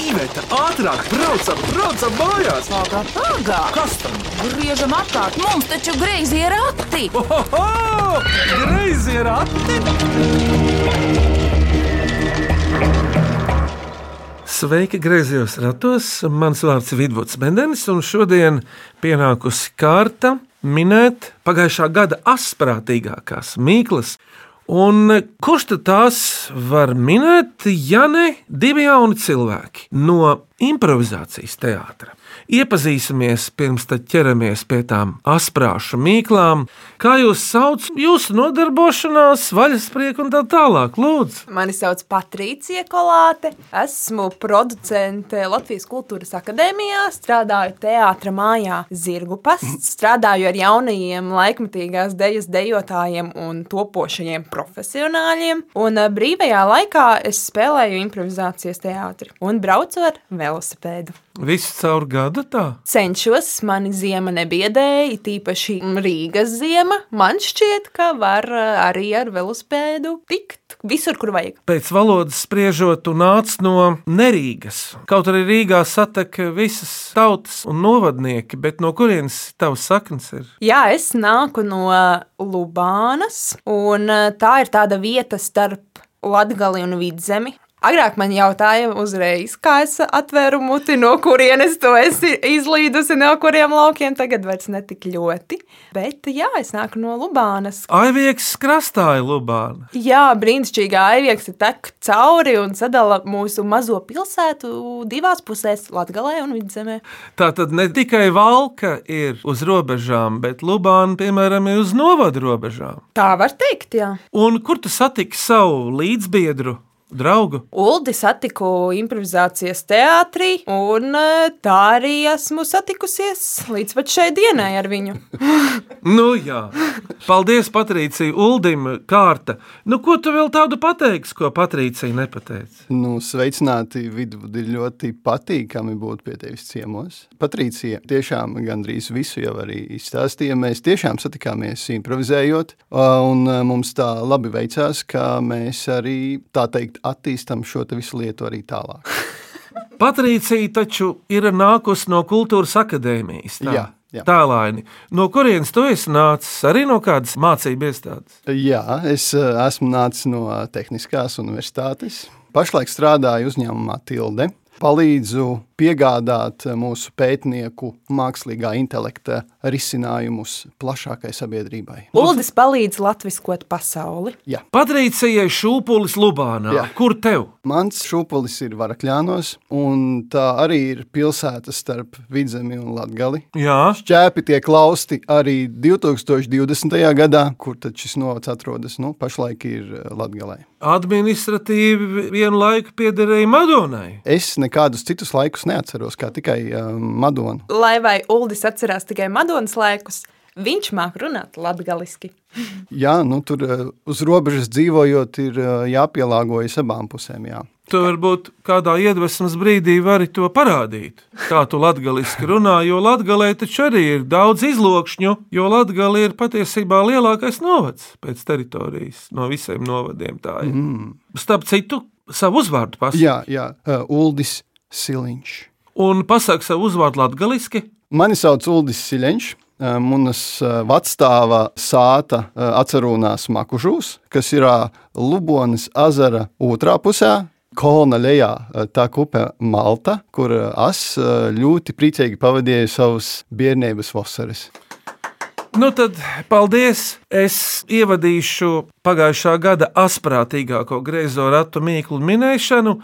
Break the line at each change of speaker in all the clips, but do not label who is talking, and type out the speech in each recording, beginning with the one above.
Iveta, ātrāk, braucam, braucam mājās!
Pagā, pagā!
Kas tam?
Griežam apkārt, mums taču greizi ir rati!
Ohoho! Greizi ir ati!
Sveiki, griezos ratos. Mans vārds ir Vidvuds Mendenis, un šodien pienākusi kārta minēt pagājušā gada asprātīgākās mīklas. Un kurš tad tās var minēt, ja ne divi jauni cilvēki no improvizācijas teātra? Iepazīsimies, pirms ķeramies pie tām asprāšu mīklām. Kā jūs sauc jūsu nodarbošanās, vaļasprieku un tā tālāk, lūdzu?
Mani sauc Patricija Kolāte. Esmu producente Latvijas Kultūras Akadēmijā, strādāju teātra mājā Zirgu pasts, strādāju ar jaunajiem laikmatīgās dejas dejotājiem un topošajiem profesionāļiem. Un ā, brīvajā laikā es spēlēju improvizācijas teātri un braucu ar velosipēdu.
Visu caur gadu tā.
Cenšos, mani ziema nebiedēja, tīpaši Rīgas ziema. Man šķiet, ka var ā, arī ar velosipēdu tikt visur, kur vajag.
Pēc valodas spriežot, tu nāc no Nerīgas. Kaut arī Rīgā satek visas tautas un novadnieki, bet no kurienes tavs saknes ir?
Jā, es nāku no Lubānas, un ā, tā ir tāda vieta starp Latgali un Vidzemi. Agrāk man jautāja uzreiz, kā es atvēru muti, no kurienes to esi izlīdusi, no kuriem laukiem tagad vairs netik ļoti. Bet jā, es nāku no Lubānas.
Aivieks krastā ir Lubāna.
Jā, brīnišķīgā aivieks ir tek cauri un sadala mūsu mazo pilsētu divās pusēs - Latgalē un Vidzemē.
Tā tad ne tikai valka ir uz robežām, bet Lubāna, piemēram, ir uz novadu robežām.
Tā var teikt, jā.
Un kur tu satiki savu līdzbiedru, draugu?
Uldi satiku improvizācijas teātrī, un eh, tā arī esmu satikusies līdz šai dienai ar viņu.
Nu, jā. Paldies, Patricija, Uldim, kārta. Nu, ko tu vēl tādu pateiksi, ko Patricija nepateica?
Nu, sveicināti, ir ļoti patīkami būt pie tevis ciemos. Patricija tiešām gandrīz visu jau arī izstāstīja. Mēs tiešām satikāmies improvizējot, un mums tā labi veicās, ka mēs arī tā teikt attīstam šo te visu lietu arī tālāk.
Patricija taču ir nākusi no kultūras akadēmijas. Tā.
Jā, jā.
Tālaini. No kurienes tu esi nācis? Arī no kādas mācību iestādes?
Jā, es uh, esmu nācis no uh, Tehniskās universitātes. Pašlaik strādāju uzņēmumā Tilde. Palīdzu piegādāt mūsu pētnieku mākslīgā intelekta risinājumus plašākai sabiedrībai.
Uldis palīdz latviskot pasauli.
Jā.
Patricijai Šūpulis Lubānā.
Jā.
Kur tev?
Mans šūpulis ir Varakļānos, un tā arī ir pilsēta starp Vidzemi un Latgali.
Jā,
Šķēpi tiek lausti arī 2020. gadā, kur tad šis novads atrodas, nu, pašlaik ir eh, Latgalē.
administratīvi vienu laiku piederēja Madonai.
Es nekādus citus laikus neatceros, kā tikai uh, Madonu.
Lai vai Uldis atcerās tikai Madonas laikus, viņš māk runāt latgaliski.
Jā, nu, tur uh, uz robežas dzīvojot, ir uh, jāpielāgojas abām pusēm. Jā.
Tu varbūt kādā iedvesmas brīdī vari to parādīt. Kā tu latviešu runā, jo Latvijā taču arī ir daudz izlokšņu, jo Latvija ir patiesībā lielākais novads pēc teritorijas no visiem novadiem. Tā ir. Mm. Starp citu, savu uzvārdu pasakot.
Jā, jā, uh, Uldis Siliņš.
Un pasakot savu uzvārdu latviešu.
Mani sauc Uldis Siļņš. Manas vecstāva sāta ā, atcerunās Makužūs, kas ir Lubonas ezera otrā pusē. Kolona lejā tā kupe Malta, kur es ļoti priecīgi pavadīju savus bērnības vasaras.
Nu tad, paldies! Es ievadīšu pagājušā gada asprātīgāko griezo ratu mīklu minēšanu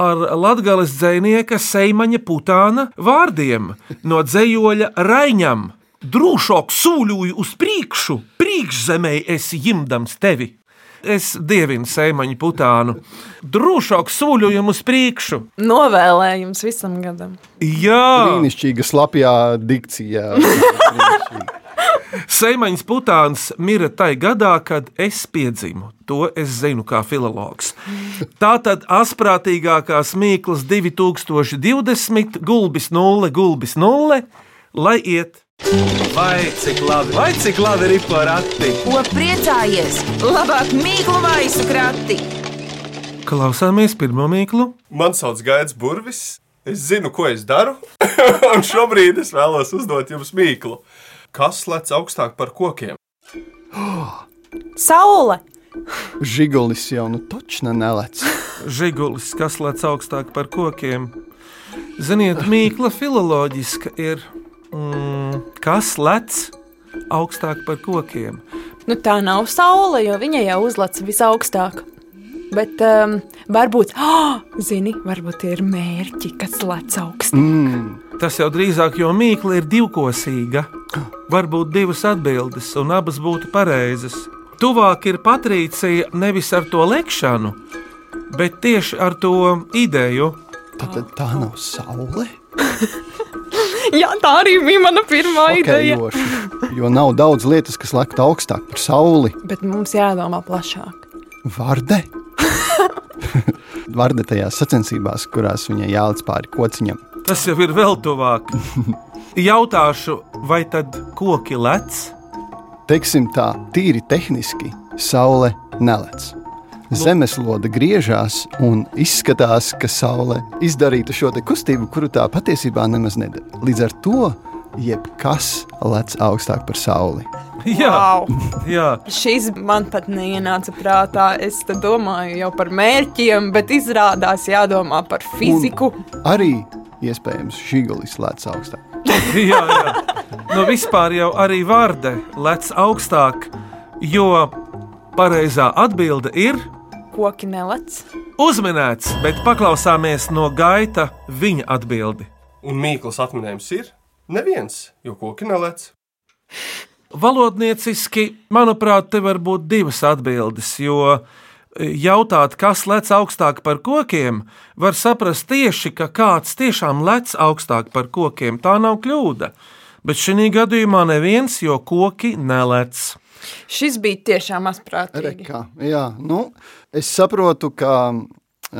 ar latgales dzinieka Seimaņa putāna vārdiem no dzējoļa Raņam. Drūšāk sūļoju uz priekšu, priekšzemē es jimdams tevi. Es dievinu sēmaņu putānu. Drūšāk sūļojam uz priekšu.
Novēlējums visam gadam.
Jā,
Brīnišķīga slapjā dikcijā.
Seimaņas putāns mira tajā gadā, kad es piedzimu. To es zinu kā filologs. Tā tad asprātīgākās mīklas 2020, gulbis 0, gulbis 0, lai iet.
Vai cik labi, vai cik labi ir porati?
Ko priecājies? Labāk mīklu maisu krati!
Klausāmies pirmo mīklu.
Mani sauc Gaits Burvis. Es zinu, ko es daru, un šobrīd es vēlos uzdot jums mīklu. Kas lec augstāk par kokiem?
Saule!
Žigulis jau nu točna nelec.
Žigulis, kas lec augstāk par kokiem. Ziniet, mīkla filoloģiska ir. Mm, kas lec augstāk par kokiem?
Nu, tā nav saule, jo viņa jau uzlec visaugstāk. Bet um, varbūt, oh, zini, varbūt ir mērķi, kas lec augstāk.
Mm,
Tas jau drīzāk, jo mīkla ir divkosīga. Var būt divas atbildes, un abas būtu pareizas. Tuvāk ir Patricija nevis ar to lekšanu, bet tieši ar to ideju.
tad tā nav saule.
Jā, tā arī bija mana pirmā ideja.
jo nav daudz lietas, kas lektu augstāk par sauli.
Bet mums jādomā plašāk.
Varde. Varde tajās sacensībās, kurās viņai jāliec pāri kociņam.
Tas jau ir vēl tuvāk. Jautāšu, vai tad koki lec?
Teiksim tā, tīri tehniski, saule nelec. Zemeslode griežās un izskatās, ka saule izdarītu šo kustību, kuru tā patiesībā nemaz nedara. Līdz ar to jebkas lec augstāk par sauli.
Jā,
Wow.
jā.
Šis man pat neienāca prātā. Es domāju jau par mērķiem, bet izrādās jādomā par fiziku.
Arī iespējams žigulis lec augstāk.
jā, jā. Nu, vispār jau arī vārde lec augstāk, jo pareizā atbilde ir
Koki nelec.
uzminēts, bet paklausāmies no gaita viņa atbildi.
Un mīklas atminējums ir neviens, jo koki nelec.
Valodnieciski, manuprāt, te var būt divas atbildes, jo jautāt, kas lec augstāk par kokiem, var saprast tieši, ka kāds tiešām lec augstāk par kokiem. Tā nav kļūda. Bet šī gadījumā neviens, jo koki nelec.
Šis bija tiešām asprātīgi.
Rekā, jā, nu, es saprotu, ka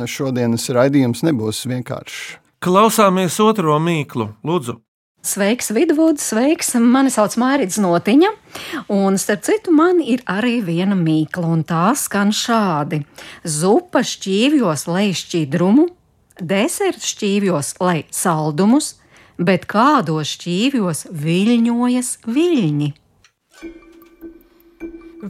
šodienas raidījums nebūs vienkāršs.
Klausāmies otro mīklu, Lūdzu.
Sveiks, Vidvuds, sveiks! Mani sauc Mārcis Notiņa, un starp citu, man ir arī viena mīkla, un tā skan šādi: Zupa šķīvjos, lai šķidrumu, deserts šķīvjos, lai saldumus, bet kādos šķīvjos viļņojas viļņi.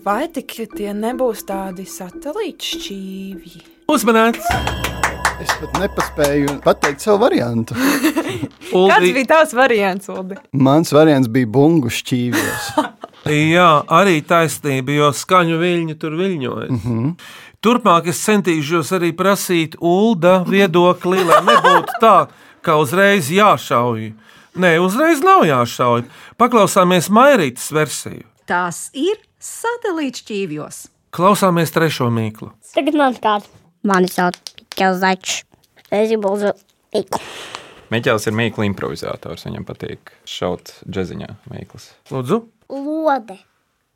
Vai tik tie nebūs tādi satelīti šķīvji?
Uzmanīts!
Es pat nepaspēju pateikt savu variantu.
Kāds
Uldi,
bija tavs variants, Ulu?
Mans variants bija bungu šķīvjos.
jā, arī taisnība, jo skaņu viļņi tur viļņojas. Mm -hmm. Turpmāk es centīšos arī prasīt ULDA viedokli, lai nebūtu tā, ka uzreiz jāšauj. Nē, uzreiz nav jāšauj. Paklausāmies Mairītas versiju.
Tas ir satelīts šķīvjos.
Klausāmies trešo mīklu.
Tagad man kāds. Mani sauc Mikls Zaķis. Es gribu uzdot mīklu.
Miķels ir mīkla improvizators. Viņam patīk šaut džeziņā mīklas.
Lūdzu,
Lode.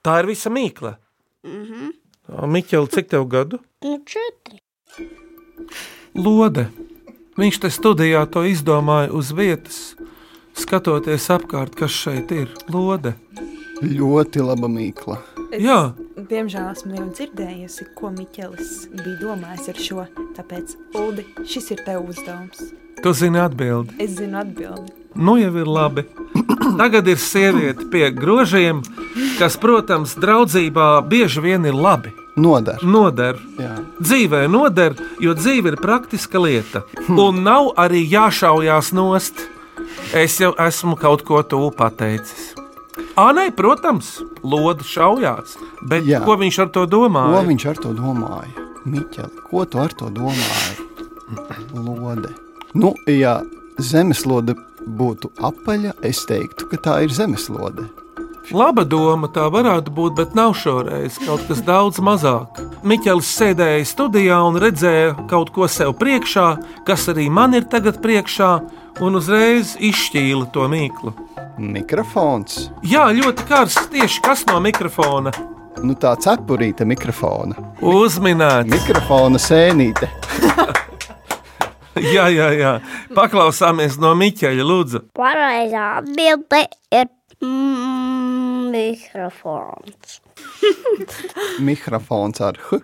tā ir visa mīkla. Mm -hmm. Miķeli, cik tev gadu?
Nu, četri.
Lode. Viņš te studijā to izdomāja uz vietas, skatoties apkārt, kas šeit ir. Lode.
Ļoti laba mīkla.
Es,
Jā.
Diemžēl esmu jau dzirdējusi, ko Miķelis bija domājis ar šo. Tāpēc, Ulu, šis ir tev uzdevums.
Tu zini atbildi.
Es zinu atbildi.
Nu jau ir labi. Tagad ir sieviete pie grožiem, kas, protams, draudzībā bieži vien ir labi.
Noder.
Noder.
Jā.
Dzīvē noder, jo dzīve ir praktiska lieta. Un nav arī jāšaujās nost. Es jau esmu kaut ko tuvu pateicis. Nē, protams, Lode šaujās. Bet
Jā.
ko viņš ar to
Ko
domāja?
viņš ar to domāja? Miķeli, ko tu ar to domāji? Lode. Nu, ja zemeslode būtu apaļa, es teiktu, ka tā ir zemeslode.
Laba doma tā varētu būt, bet nav šoreiz kaut kas daudz mazāk. Miķels sēdēja studijā un redzēja kaut ko sev priekšā, kas arī man ir tagad priekšā, un uzreiz izšķīla to mīklu.
Mikrofons.
Jā, ļoti karsts tieši kas no mikrofona.
Nu, tā cepurīte mikrofona.
Uzminēts.
Mikrofona sēnīte.
Jā, jā, jā. Paklausāmies no Miķeļa, lūdzu.
Pareizā atbilde ir mm, mikrofons.
Mikrofons ar H.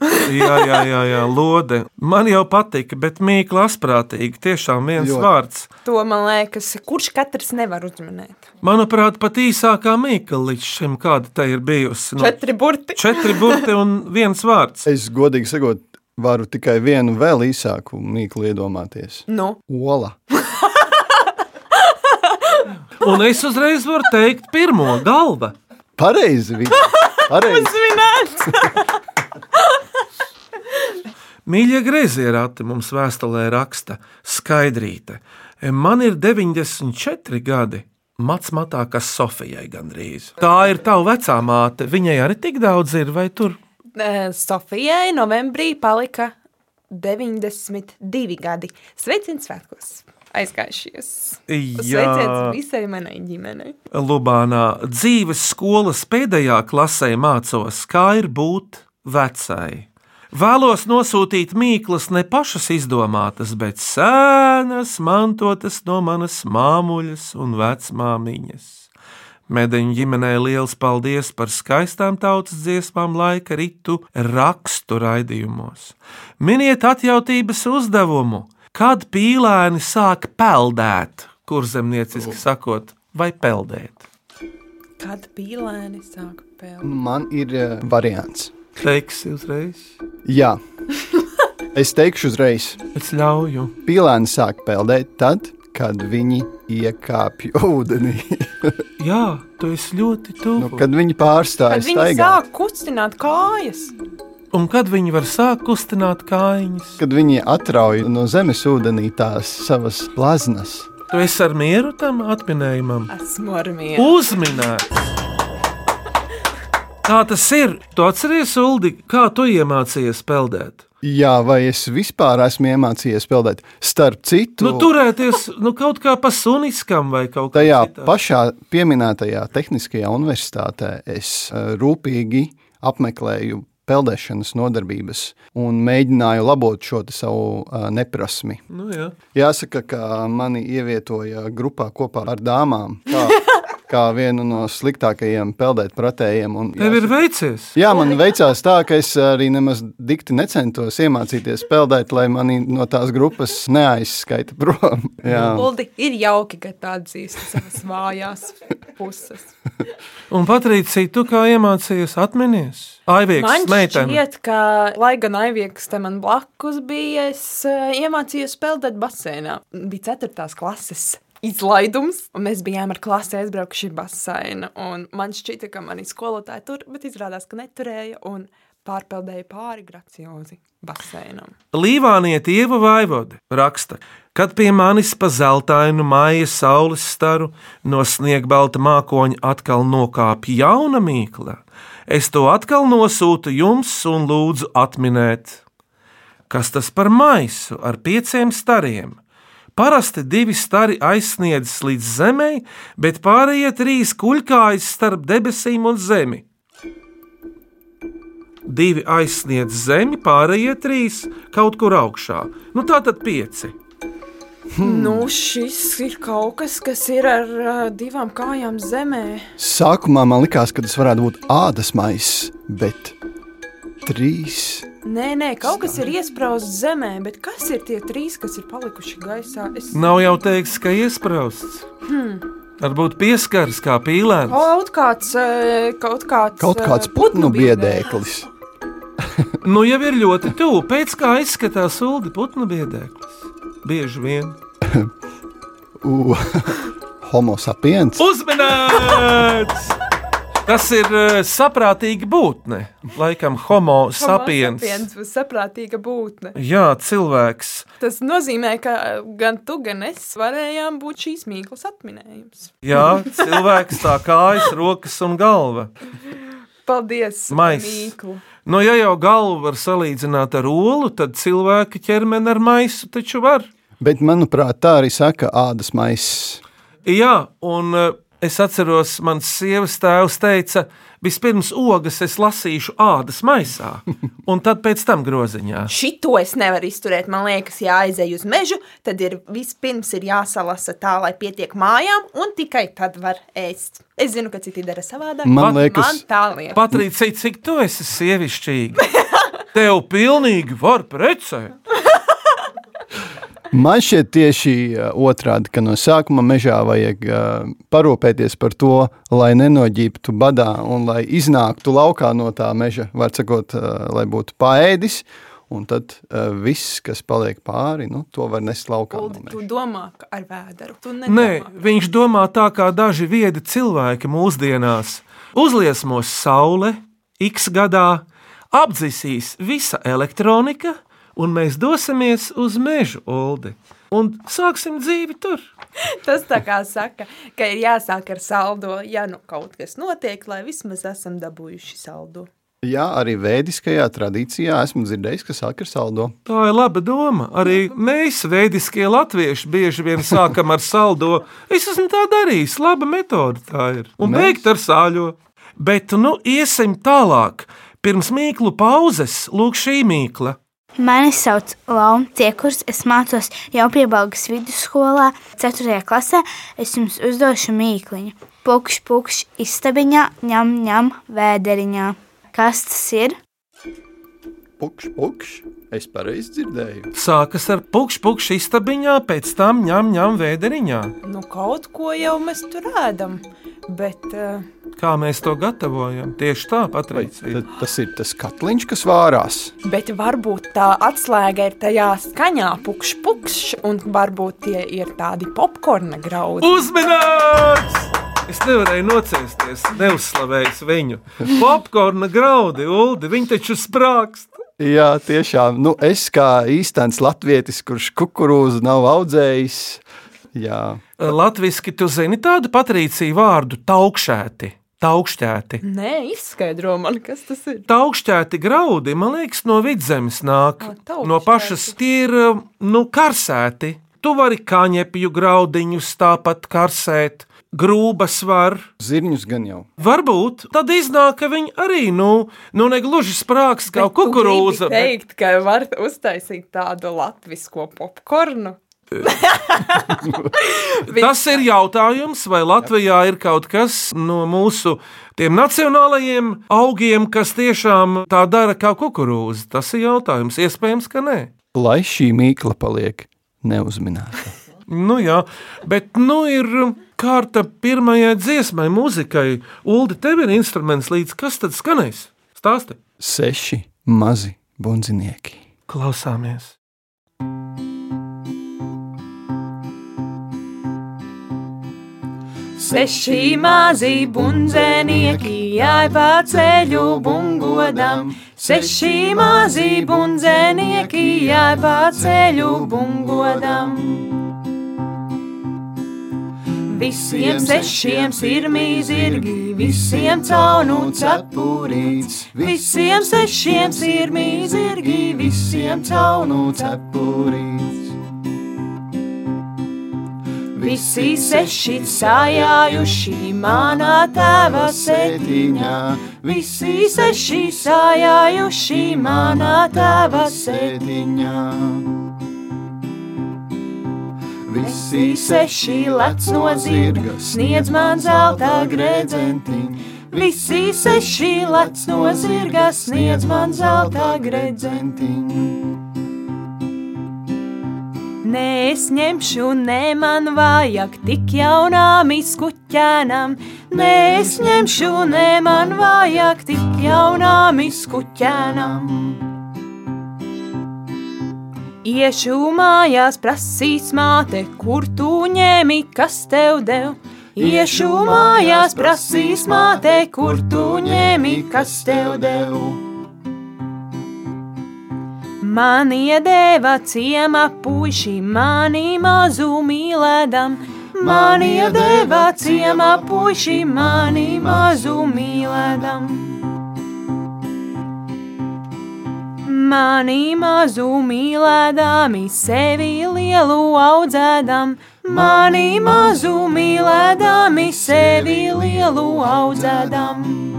Jā, jā, jā, jā, lode. Man jau patika, bet mīkla asprātīgi. Tiešām viens
Ļoti.
vārds.
To man liekas, kurš katrs nevar uzminēt.
Manuprāt, pat īsākā mīkla līdz šim, kāda tai ir bijusi. Nu,
Četri burti.
četri burti un viens vārds.
Es godīgi sakot, varu tikai vienu vēl īsāku mīklu iedomāties.
Nu,
Ola.
Un es uzreiz varu teikt, pirmo galva.
Pareizi. Pareizi.
Mīļie griezie rati mums vēstulē raksta skaidrīte. Man ir 94 gadi. Mats matā, kas Sofijai gandrīz. Tā ir tava vecā māte. Viņai arī tik daudz ir, vai tur?
Sofijai novembrī palika 92 gadi. Sveiciens svētkos! Aizgājušies! Sveiciens visai manai ģimenei!
Lubānā dzīves skolas pēdējā klasē mācos, kā ir būt vecai. Vēlos nosūtīt mīklas ne pašas izdomātas, bet sēnas, mantotas no manas māmuļas un vecmāmiņas. Medeņu ģimenei liels paldies par skaistām tautas dziesmām, laika ritu rakstu raidījumos. Miniet atjautības uzdevumu, kad pīlēni sāk peldēt, kur zemnieciski sakot, vai peldēt.
Kad pīlēni sāk pēlēt?
Man ir uh, variants.
Teiksi uzreiz.
Jā. Es teikšu uzreiz.
Es ļauju.
Pīlēni sāk peldēt tad, kad viņi iekāpj ūdenī.
Jā, tu esi ļoti tuvu.
nu, kad viņi pārstāja
Kad viņi
staigāt.
sāk kustināt kājas.
Un kad viņi var sākt kustināt kājiņas,
Kad viņi atrauj no zemes ūdenī tās savas glaznas.
tu esi ar mieru tam atminējumam.
Esmu ar mieru.
Uzminēt! Kā tas ir? Tu atceries, Uldi, kā tu iemācījies peldēt?
Jā, vai es vispār esmu iemācījies peldēt? Starp citu,
Nu, turēties nu, kaut kā pa suniskam vai kaut kā
tajā
citādi.
pašā pieminētajā Tehniskajā universitātē es eh, rūpīgi apmeklēju peldēšanas nodarbības un mēģināju labot šo savu uh, neprasmi.
Nu, jā.
Jāsaka, ka mani ievietoja grupā kopā ar dāmām. Kā, kā vienu no sliktākajiem peldēt pratējiem. un
Tev ir veicies.
Jā, man veicās tā, ka es arī nemaz dikti necentos iemācīties peldēt, lai mani no tās grupas neaizskaita prom. Jā.
Uldi, ir jauki, ka tā atzīst savas vājās puses.
Un Patricija, tu kā iemācījies atminies? Aiviegs,
Man šķiet, ka, lai gan Aivieks te man blakus bija, es uh, iemācījos peldēt basēnā. Bija 4. klases izlaidums, un mēs bijām ar klasi aizbraukuši basēnu. un Man šķita, ka mani skolotāji tur, bet izrādās, ka neturēja un pārpeldēja pāri graciozi basēnam.
Līvānieti Ieva Vaivode raksta, kad pie manis pa zeltainu māja saules staru no sniegbalta mākoņa atkal nokāpj jauna mīkla, es to atkal nosūtu jums un lūdzu atminēt. Kas tas par maisu ar pieciem stariem? Parasti divi stari aizsniedzas līdz zemei, bet pārējie trīs kuļkājas starp debesīm un zemi. Divi aizsniedz zemi, pārējie trīs kaut kur augšā. Nu, tā tad pieci.
Hmm. Nu, šis ir kaut kas, kas ir ar uh, divām kājām zemē.
Sākumā man likās, ka tas varētu būt ādas maiss, bet trīs.
Nē, nē, kaut kas ir iesprāstīts zemē, bet kas ir tie trīs, kas ir palikuši gaisā? Es...
Nav jau teikts, ka iesprāsts.
Hmm.
Varbūt pieskaras kā pīlēns.
Kaut kāds, eh, kaut kāds,
Kaut
eh,
kāds putnu biedēklis.
Nu, jau ir ļoti tuvu. Pēc kā izskatās sūdi putnu biedēklis. Bieži vien.
U, homo sapiens.
Uzmanīts! Tas ir uh, saprātīgi būtne. Laikam, homo sapiens.
sapiens saprātīga būtne.
Jā, cilvēks.
Tas nozīmē, ka gan tu, gan es varējām būt šīs mīklas atminējums.
Jā, cilvēks tā kājas, rokas un galva.
Paldies,
Mais.
Mīklu.
Nu, ja jau galvu var salīdzināt ar olu, tad cilvēka ķermeni ar maisu taču var.
Bet, manuprāt, tā arī saka ādas maiss.
Jā, un uh, es atceros, mans sievas tēvs teica, vispirms ogas es lasīšu ādas maisā, un tad pēc tam groziņā.
Šito es nevaru izturēt. Man liekas, ja aizej uz mežu, tad ir vispirms ir jāsalasa tā, lai pietiek mājām, un tikai tad var ēst. Es zinu, ka citi dara savādāk.
Man
Pat-
liekas,
Man tā liekas.
Patricija, cik tu esi sievišķīga? Tev pilnīgi var precēt.
Man šķiet tieši uh, otrādi, ka no sākuma mežā vajag uh, parūpēties par to, lai nenoģībtu badā un lai iznāktu laukā no tā meža, var sakot, uh, lai būtu paēdis. Un tad uh, viss, kas paliek pāri, nu, to var nest laukā.
Uldi,
No
tu
meža.
domā ka ar vēderu. Tu
Nē, viņš domā tā kā daži viedi cilvēki mūsdienās. Uzliesmos saule, x gadā, apdzisīs visa elektronika, un mēs dosimies uz mežu oldi. Un sāksim dzīvi tur.
Tas tā kā saka, ka ir jāsāk ar saldo, ja nu kaut kas notiek, lai vismaz esam dabūjuši saldo.
Jā, arī vēdiskajā tradīcijā esmu dzirdējis, ka sāk ar saldo.
Tā ir laba doma. Arī mēs, veidiskie latvieši, bieži vien sākam ar saldo. Es esmu tā darījis, laba metode tā ir. Un
Mēs-
beigt ar sāļo. Bet nu iesim tālāk. Pirms mīklu pauzes, lūk, šī mīkla.
Mani sauc Launa Ciekurs, es mācos jau piebalgas vidusskolā, 4. klasē. Es jums uzdošu mīkliņu. Pukšs, pukšs, istabiņā, ņem, ņem, vēderiņā. Kas tas ir?
Pukšs, pukšs, es pareizi dzirdēju.
Sākas ar pukšu, pukšu istabiņā, pēc tam ņem, ņem vēderiņā.
Nu, kaut ko jau mēs tur ēdam, bet uh,
Kā mēs to gatavojam? Tieši tā, Patricija.
Tas ir tas katliņš, kas vārās.
Bet varbūt tā atslēga ir tajā skaņā, pukšs, pukšs, un varbūt tie ir tādi popkorna graudi.
Uzmanīgs! Es nevarēju nociesties, neuzslavējis viņu. Popkorna graudi, Uldi, viņi taču sprākst.
Jā, tiešām. Nu, es kā īstenis latvietis, kurš kukurūzu nav audzējis, jā,
Latvijasiski tu zini tādu patrīciju vārdu taukšēti. Taukšķēti.
Nē, izskaidro man, kas tas ir.
Taukšķēti graudi, man liekas, no vidzemes nāk.
O.
No pašas tie ir nu, karsēti. Tu vari kaņepju graudiņus tāpat karsēt, grūbas var.
zirņus gan jau.
Varbūt tad iznāk, ka viņi arī nu, nu negluži sprāgs kā
Bet
kukurūza.
gribi teikt, ka var uztaisīt tādu latvisko popkornu.
Tas ir jautājums, vai Latvijā ir kaut kas no mūsu tiem nacionālajiem augiem, kas tiešām tā dara kā kukurūza. Tas ir jautājums. Iespējams, ka nē.
Lai šī mīkla paliek neuzminēta.
Nu jā, bet nu ir kārta pirmajai dziesmai, muzikai. Uldi, tev ir instruments līdz kas tad skanēs? Stāsti.
Seši mazi bundzinieki.
Klausāmies.
Seši mazi bundzenieki jāj pa ceļu bungodam. Seši mazi bundzenieki jāj pa ceļu bungodam. Visiem sešiem sirmī zirgi, visiem caunu cepurīts. Visiem sešiem sirmī zirgi, visiem caunu cepurīts. Visi seši sājājuši manā tēva sēdiņā. Visi seši sājājuši manā tēva sēdiņā. Visi seši lec no zirga, sniedz man zelta gredzentiņu. Visi seši lec no zirga, sniedz man zelta gredzentiņu. Nē, es ņemšu, ne man vajag tik jaunām izkuķēnām. Nē, es ņemšu, ne man vajag tik jaunām izkuķēnām. Iešu mājās, prasīs māte, kur tu ņēmi, kas tev dev. Iešu mājās, prasīs māte, kur tu ņēmi, kas tev dev. Man iedeva ciema puiši, mani mazu mīlēdam. Man iedeva ciema puiši, mani mazu mīlēdam. Mani mazu mīlēdami, sevi lielu audzēdam. Mani mazu mīlēdami, sevi lielu audzēdam.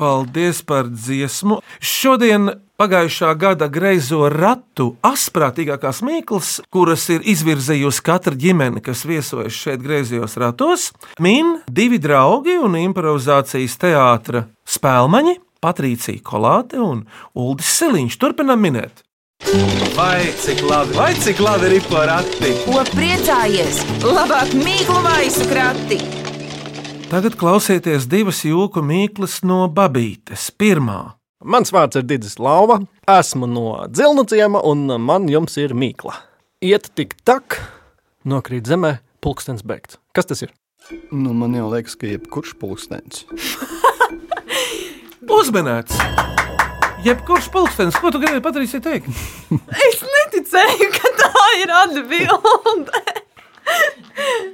Paldies par dziesmu. Šodien pagājušā gada greizo ratu asprātīgākās mīklas, kuras ir izvirzījusi katra ģimene, kas viesojas šeit griezījos ratos, min divi draugi un improvizācijas teātra spēlmaņi - Patricija Kolāte un Uldis Siliņš. Turpinam minēt.
Vai cik labi, vai cik labi ir porakti?
Ko priecājies? Labāk mīklu maisu krati!
Tagad klausieties divas jūku mīklas no Babītes. Pirmā.
Mans vārds ir Digis Lauva, esmu no Dzilnu ciema, un man jums ir mīkla. Iet tik tak, nokrīt zemē, pulkstenis beigts. Kas tas ir?
Nu, man jau liekas, ka jebkurš pulkstenis.
Uzmanīts! Jebkurš pulkstenis, ko tu gribēji padarīt, teikt?
Es neticēju, ka tā ir atbilde.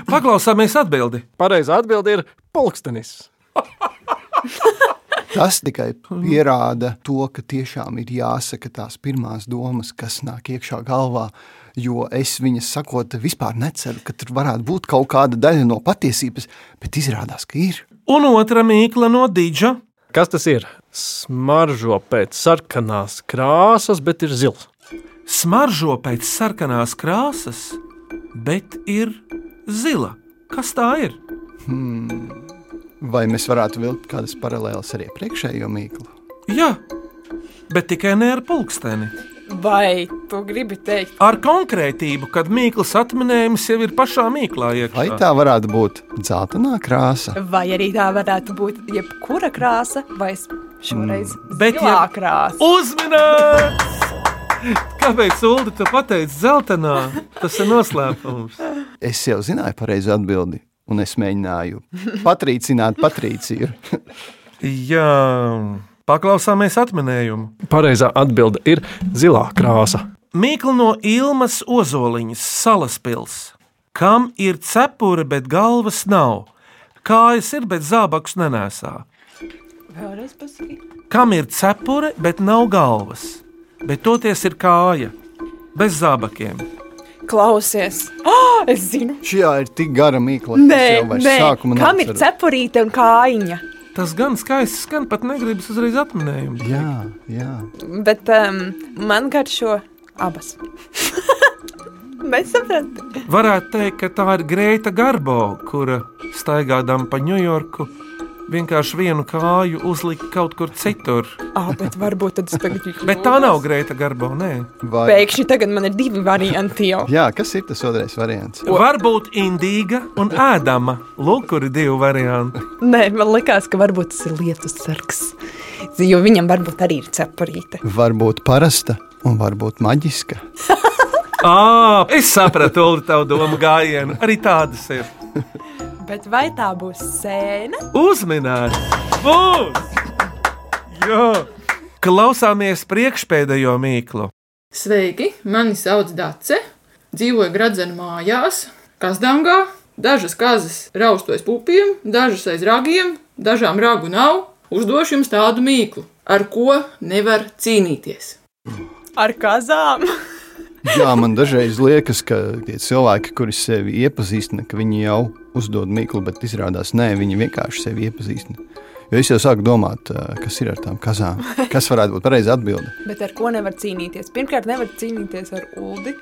Paklausāmies atbildi.
Pareizā atbilde ir pulkstenis.
Tas tikai pierāda to, ka tiešām ir jāsaka tās pirmās domas, kas nāk iekšā galvā. Jo es viņas sakot, vispār neceru, ka tur varētu būt kaut kāda daļa no patiesības, bet izrādās, ka ir.
Un otra mīkla no Dīdža.
Kas tas ir? Smaržo pēc sarkanās krāsas, bet ir zils.
Smaržo pēc sarkanās krāsas, bet ir zila. Kas tā ir?
Hmm. Vai mēs varētu vilkt kādas paralēlas ar iepriekšējo mīklu?
Jā, bet tikai ne ar pulksteni.
Vai tu gribi teikt,
Ar konkrētību, kad mīklas atminējums jau ir pašā mīklā iekšā.
Vai tā varētu būt dzeltenā krāsa?
vai arī tā varētu būt jebkura krāsa, vai šoreiz
Bet
zilā
ja-
krāsa?
Uzmanīts! Kāpēc Ulu tu pateici zeltainā? Tas ir noslēpums.
Es jau zināju pareizo atbildi, un es mēģināju patrīcināt Patrīciju.
Jā, paklausāmies atminējumu.
Pareizā atbilde ir zilā krāsa.
Mīkla no Ilmas Ozoliņas, Salas pilsēta. Kam ir cepure, bet galvas nav? Kājas ir, bet zābakus nenēsā. Kam ir cepure, bet nav galvas? Bet toties ir kāja, bez zābakiem.
Klausies, oh, es zinu,
Šajā ir tik gara mīkla,
Nē, nē. kam ir
neatceros.
cepurīte un kājiņa.
Tas gan skaisti skan, pat negribas uzreiz atminējumu.
Jā, jā.
Bet um, man garšo abas.
Varētu teikt, ka tā ir Greita Garbo, kura staigādama pa Ņujorku vienkārši vienu kāju uzlika kaut kur citur.
Ah, bet varbūt tad es tagad jūtu.
Bet tā nav Greita Garbo, nē.
Vai...
Pēkšņi tagad man ir divi varianti jau.
Jā, kas ir tas otrais variants?
Varbūt indīga un ēdama. Lūk, kur ir divi varianti.
Nē, man liekas, ka varbūt tas ir lietus sargs. Jo viņam varbūt arī ir cepurīte.
Varbūt parasta un varbūt maģiska.
À, es sapratu, Ulu, tavu domu gājienu. Arī tādas ir.
Bet vai tā būs sēne?
Uzminēt! Būs! Jā! Klausāmies priekšpēdējo mīklu.
Sveiki, mani sauc Dace. Dzīvoju Gradzena mājās, Kazdangā. Dažas kazas raustos pupiem, dažas aiz ragiem, dažām ragu nav. Uzdošu jums tādu mīklu, ar ko nevar cīnīties.
Ar kazām.
Jā, man dažreiz liekas, ka tie cilvēki, kuri sevi iepazīstina, ka viņi jau uzdod mīklu, bet izrādās nē, viņi vienkārši sevi iepazīstina. Jo es jau sāku domāt, kas ir ar tām kazām. Kas varētu būt pareiza atbilde?
Bet ar ko nevar cīnīties? Pirmkārt, nevar cīnīties ar ulu.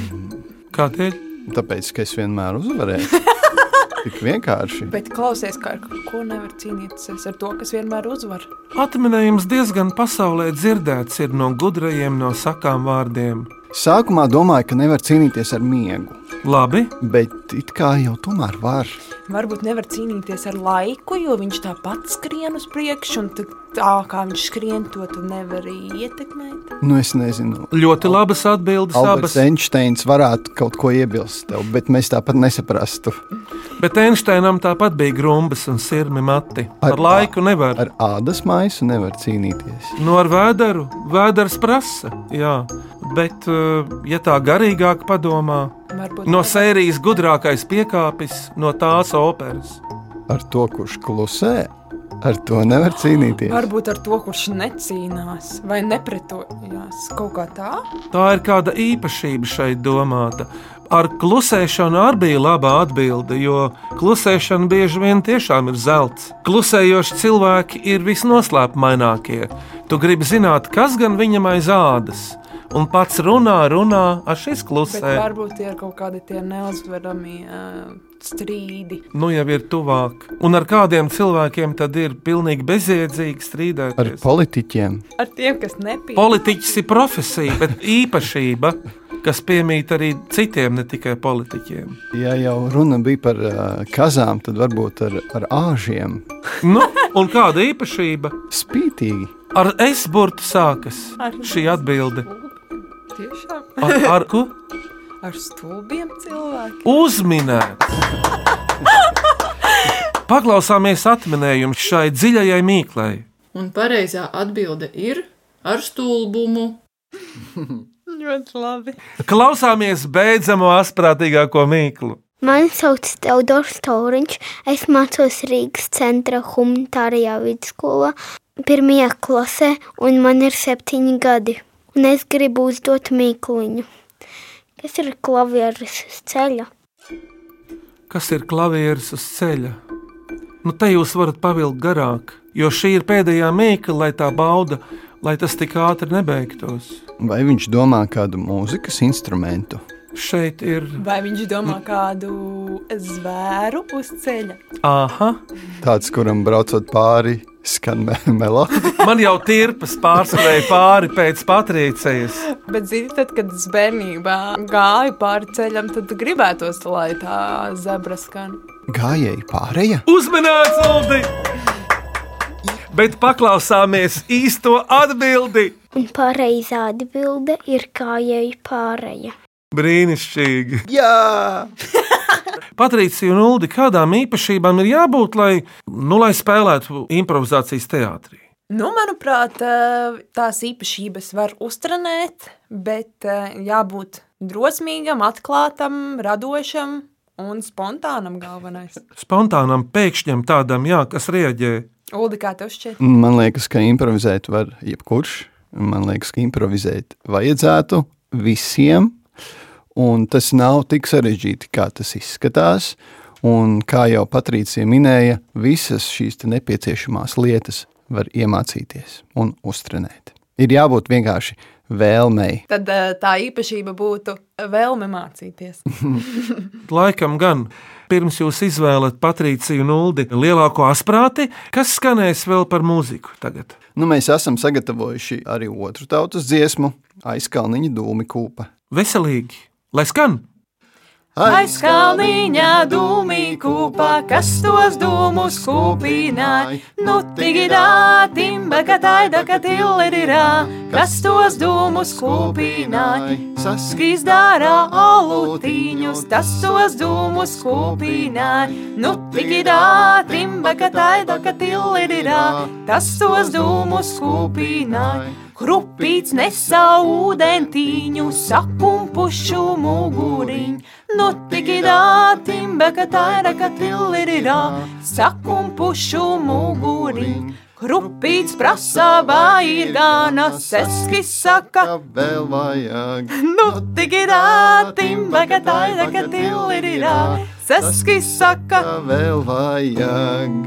Kādēļ?
Tāpēc, ka es vienmēr uzvarēju. Tik vienkārši.
Bet klausies, kā ar ko nevar cīnīties ar to, kas vienmēr uzvar.
Atminējums diezgan pasaulē dzirdēts ir no gudrajiem, no sakām vārdiem.
Sākumā domāju, ka nevar cīnīties ar miegu.
Labi,
Bet it kā jau tomēr var.
Varbūt nevar cīnīties ar laiku, jo viņš tāpat skrien uz priekšu, un tā kā viņš skrien, to tu nevari ietekmēt.
Nu, es nezinu.
ļoti labas atbildes
Alberts
abas.
Einsteins varētu kaut ko iebilst tev, bet mēs tāpat nesaprastu.
Bet Einsteinam tāpat bija grumbas un sirmi mati. Ar laiku nevar.
Ar ādas maisu nevar cīnīties.
No ar vēderu, vēders prasa. Jā, bet, eh, ja tā garīgāk padomā,
Varbūt
no sērijas gudrākais piekāpis no tās operas.
Ar to, kurš klusē, Ar to nevar cīnīties.
Varbūt ar to, kurš necīnās vai nepretojās kaut kā tā.
Tā ir kāda īpašība šeit domāta. Ar klusēšanu arī bija laba atbilde, jo klusēšana bieži vien tiešām ir zelts. Klusējoši cilvēki ir visnoslēpmainākie. Tu gribi zināt, kas gan viņam aiz ādas. Un pats runā, runā, ar šis
Bet
klusē.
varbūt tie ir kaut kādi tie neuzvarami uh, strīdi.
Nu jau ir tuvāk. Un ar kādiem cilvēkiem tad ir pilnīgi bezjēdzīgi
Ar
strīdēties?
politiķiem.
Ar tiem, kas nepieņem.
Politiķis ir profesija, bet īpašība, kas piemīt arī citiem, ne tikai politiķiem.
Ja jau runa bija par uh, kazām, tad varbūt ar, ar āžiem.
Nu, un kāda īpašība?
Spītīgi.
Ar es burtu sākas
Ar-
šī atbilde.
Tiešām.
Ar, ar ko?
Ar stulbiem cilvēkiem.
Uzminēt! Paklausāmies atminējumu šai dziļajai mīklai.
Un pareizā atbilde ir ar stulbumu.
Ļoti labi.
Klausāmies beidzamo asprātīgāko mīklu.
Mani sauc Teodors Tauriņš. Es mācos Rīgas centra humanitārajā vidusskolā, pirmajā klasē, un man ir septiņi gadi. Un es gribu uzdot mīkluņu. Kas ir klavieris uz ceļa?
Kas ir klavieris uz ceļa? Nu, te jūs varat pavilkt garāk, jo šī ir pēdējā mīkla, lai tā bauda, lai tas tik ātri nebeigtos.
Vai viņš domā kādu mūzikas instrumentu?
Šeit ir.
Vai viņš domā kādu zvēru uz ceļa?
Aha,
Tāds, kuram braucot pāri, skan me melodija.
man jau tirpas pārskrēja pāri pēc patrīcējas.
Bet, zini, tad, kad es bērnībā gāju pāri ceļam, tad gribētos, lai tā zebra skan.
Gājēji pārējie?
Uzmanīts, Uldi! Bet paklausāmies īsto atbildi.
Un pareizā atbilde ir kājēji pārēja.
Brīnišķīgi!
Jā!
Patricija un Uldi, kādām īpašībām ir jābūt, lai, nu, lai spēlētu improvizācijas teātrī?
Nu, manuprāt, eh, tās īpašības var uztrenēt, bet eh, jābūt drosmīgam, atklātam, radošam un spontānam galvenais.
Spontānam, pēkšņam tādam, jā, kas rieģē.
Uldi, kā tev šķiet?
Man liekas, ka improvizēt var jebkurš. Man liekas, ka improvizēt vajadzētu visiem. Un tas nav tik sarežģīti, kā tas izskatās. Un kā jau Patricija minēja, visas šīs te nepieciešamās lietas var iemācīties un uztrenēt. Ir jābūt vienkārši vēlmei.
Tad eh, tā īpašība būtu vēlme mācīties.
Laikam gan. Pirms jūs izvēlat Patriciju un Uldi lielāko asprāti, kas skanēs vēl par mūziku tagad?
Nu, mēs esam sagatavojuši arī otru tautas dziesmu, aizkalniņa dūmi kūpa.
Veselīgi, lai skan!
Aiz kalniņa dūmī kūpā, kas tos dūmus kūpināja. Nu, tigidā, timba, ka taida, ka tillerā, kas tos dūmus kūpināja. Saskīs dārā olūtīņus, tas tos dūmus kūpināja. Nu, tigidā, timba, ka taida, ka tillerā, tas tos dūmus kūpināja. Krupīts nesā ūdentiņu, sakumpušu muguriņu. Nu, tikidā, timba, ka tā ir, ka tillerā, sakumpušu muguriņu. Krupīts prasa, vai ir gana, seski saka,
vēl vajag.
Nu, tikidā, timba, ka tā ir, ka tillerā, seski saka,
vēl vajag.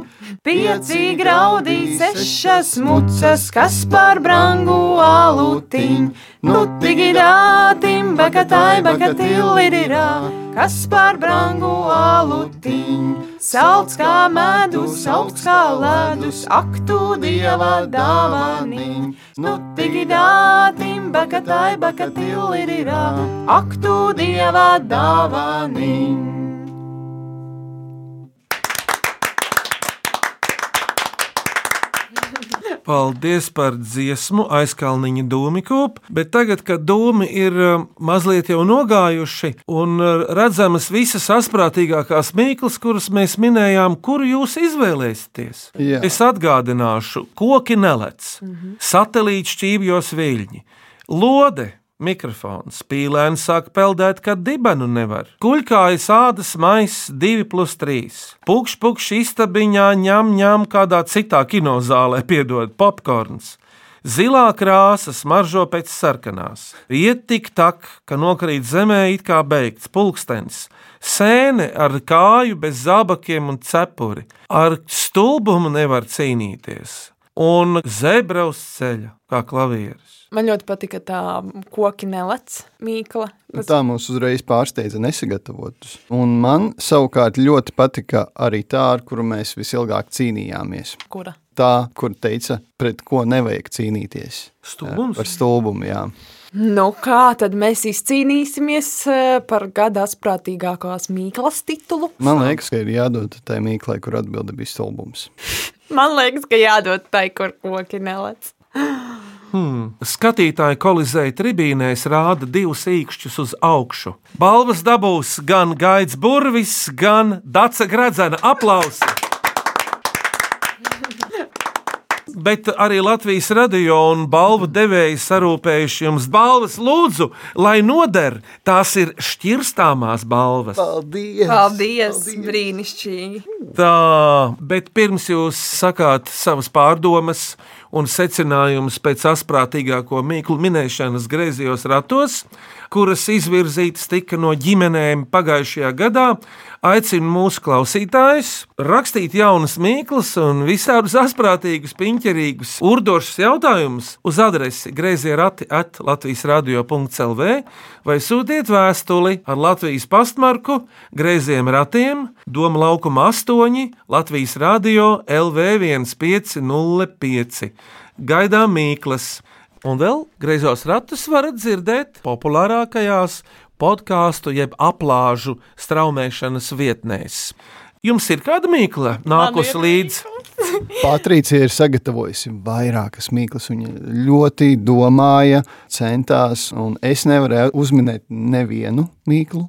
Pieci graudi, sešas mucas, kas par brangu alutiņu. Nu, tigidā, timba, ka taiba, ka tilirā, kas par brangu alutiņu. Salds kā medus, augsts kā ledus, aktu dieva dāvaniņ. Nu, tigidā, timba, ka taiba, ka tilirā, aktu dieva dāvaniņ.
Paldies par dziesmu, aizkalniņa dūmi kūp, bet tagad, kad dūmi ir um, mazliet jau nogājuši un uh, redzamas visas asprātīgākās mīklas, kuras mēs minējām, kuru jūs izvēlēsieties,
Jā.
es atgādināšu, koki nelec, satelīts šķīvjos viļņi, lode mikrofons. Pīlēns sāk peldēt, kad dibenu nevar. Kuļkājas ādas maiss 2 plus 3. Pukšs, pukšs istabiņā ņem, ņem kādā citā kinozālē, piedod popkorns. Zilā krāsa smaržo pēc sarkanās. Iet tik tak, ka nokrīt zemē it kā beigts pulkstenis. Sēne ar kāju bez zābakiem un cepuri. Ar stulbumu nevar cīnīties. Un zebra uz ceļa kā klavieris.
Man ļoti patika tā koki nelec, mīkla.
Nu, Tā mūs uzreiz pārsteidza nesagatavotus. Un man savukārt ļoti patika arī tā, ar kuru mēs visilgāk cīnījāmies.
Kura?
Tā, kur teica, pret ko nevajag cīnīties.
Stulbums?
Par stulbumu, jā.
Nu, kā tad mēs izcīnīsimies eh, par gada asprātīgākās mīklas titulu?
Man liekas, ka ir jādod tai mīklai, kur atbilde bija stulbums.
Man liekas, ka jādod tai, kur koki nelec.
Hmm. Skatītāji kolizēja tribīnēs rāda divus īkšķus uz augšu. Balvas dabūs gan Gaits Burvis, gan Dace Gradzena aplausi. Bet arī Latvijas radio un balvu devēji sarūpējuši jums balvas, lūdzu, lai noder. Tās ir šķirstāmās balvas.
Paldies!
Paldies, Paldies. brīnišķīgi!
Tā, bet pirms jūs sakāt savas pārdomas un secinājumus pēc asprātīgāko mīklu minēšanas griezījos ratos, kuras izvirzītas tika no ģimenēm pagājušajā gadā, aicinu mūsu klausītājus rakstīt jaunas mīklas un visādus asprātīgus, piņķerīgus, urdošus jautājumus uz adresi grazījā rati at Latvijas radio.clv vai sūtiet vēstuli ar Latvijas pastmarku grazījiem ratiem Doma laukuma 8 Latvijas radio LV 1505. Gaidām mīklas! Un vēl griezos ratus varat dzirdēt populārākajās podkāstu jeb aplāžu straumēšanas vietnēs. Jums ir kāda mīkla nākusi līdzi?
Patricija ir sagatavojusi vairākas mīklas. Viņa ļoti domāja, centās, un es nevarēju uzminēt nevienu mīklu.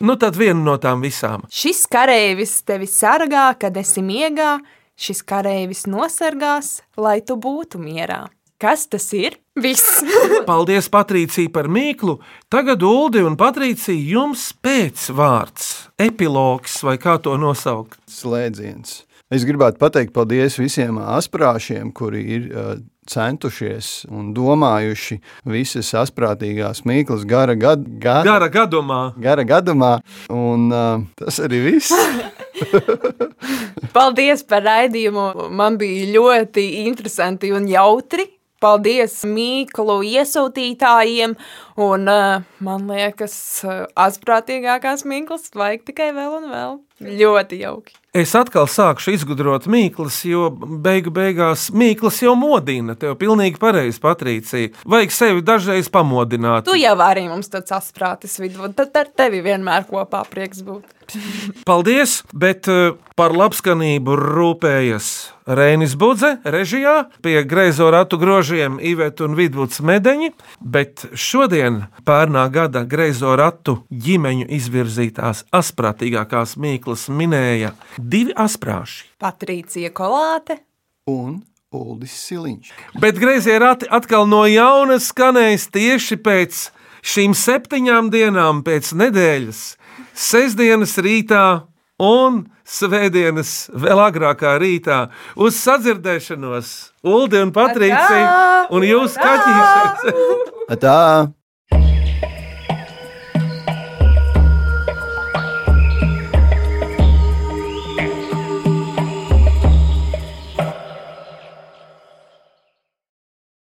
Nu, tad viena no tām visām.
Šis kareivis tevi sargā, kad esi miegā, šis kareivis nosargās, lai tu būtu mierā. Kas tas ir? Viss!
Paldies, Patricija, par mīklu. Tagad Uldi un Patricija jums pēcvārds, epilogs vai kā to nosaukt?
Slēdziens. Es gribētu pateikt paldies visiem asprāšiem, kuri ir uh, centušies un domājuši visas asprātīgās mīklas gara, gad, gada,
gara gadumā.
Gara gadumā un uh, tas arī viss.
Paldies par raidījumu. Man bija ļoti interesanti un jautri. Paldies mīklu iesūtītājiem, un uh, man liekas, uh, asprātīgākās mīklas vajag tikai vēl un vēl. Ļoti jauki.
Es atkal sākšu izgudrot mīklas, jo beigu beigās mīklas jau modina. Tev pilnīgi pareizi, Patricija. Vajag sevi dažreiz pamodināt.
Tu jau arī mums tāds asprātis vidū, tad ar tevi vienmēr kopā prieks būt.
Paldies, bet uh, par labskanību rūpējas Rēnis Budze, režijā, pie greizo ratu grožiem Iveta un Vidvuds Medeņi, bet šodien pērnā gada greizo ratu ģimeņu izvirzītās asprātīgākās mīklas minēja divi asprāši.
Patricija Kolāte
un Uldis Siliņš.
Bet greizie rati atkal no jauna skanēs tieši pēc šīm septiņām dienām pēc nedēļas, sestdienas rītā un svētdienas vēl agrākā rītā uz sadzirdēšanos Uldi un Patricija un jūs kaķīsies.
Tā!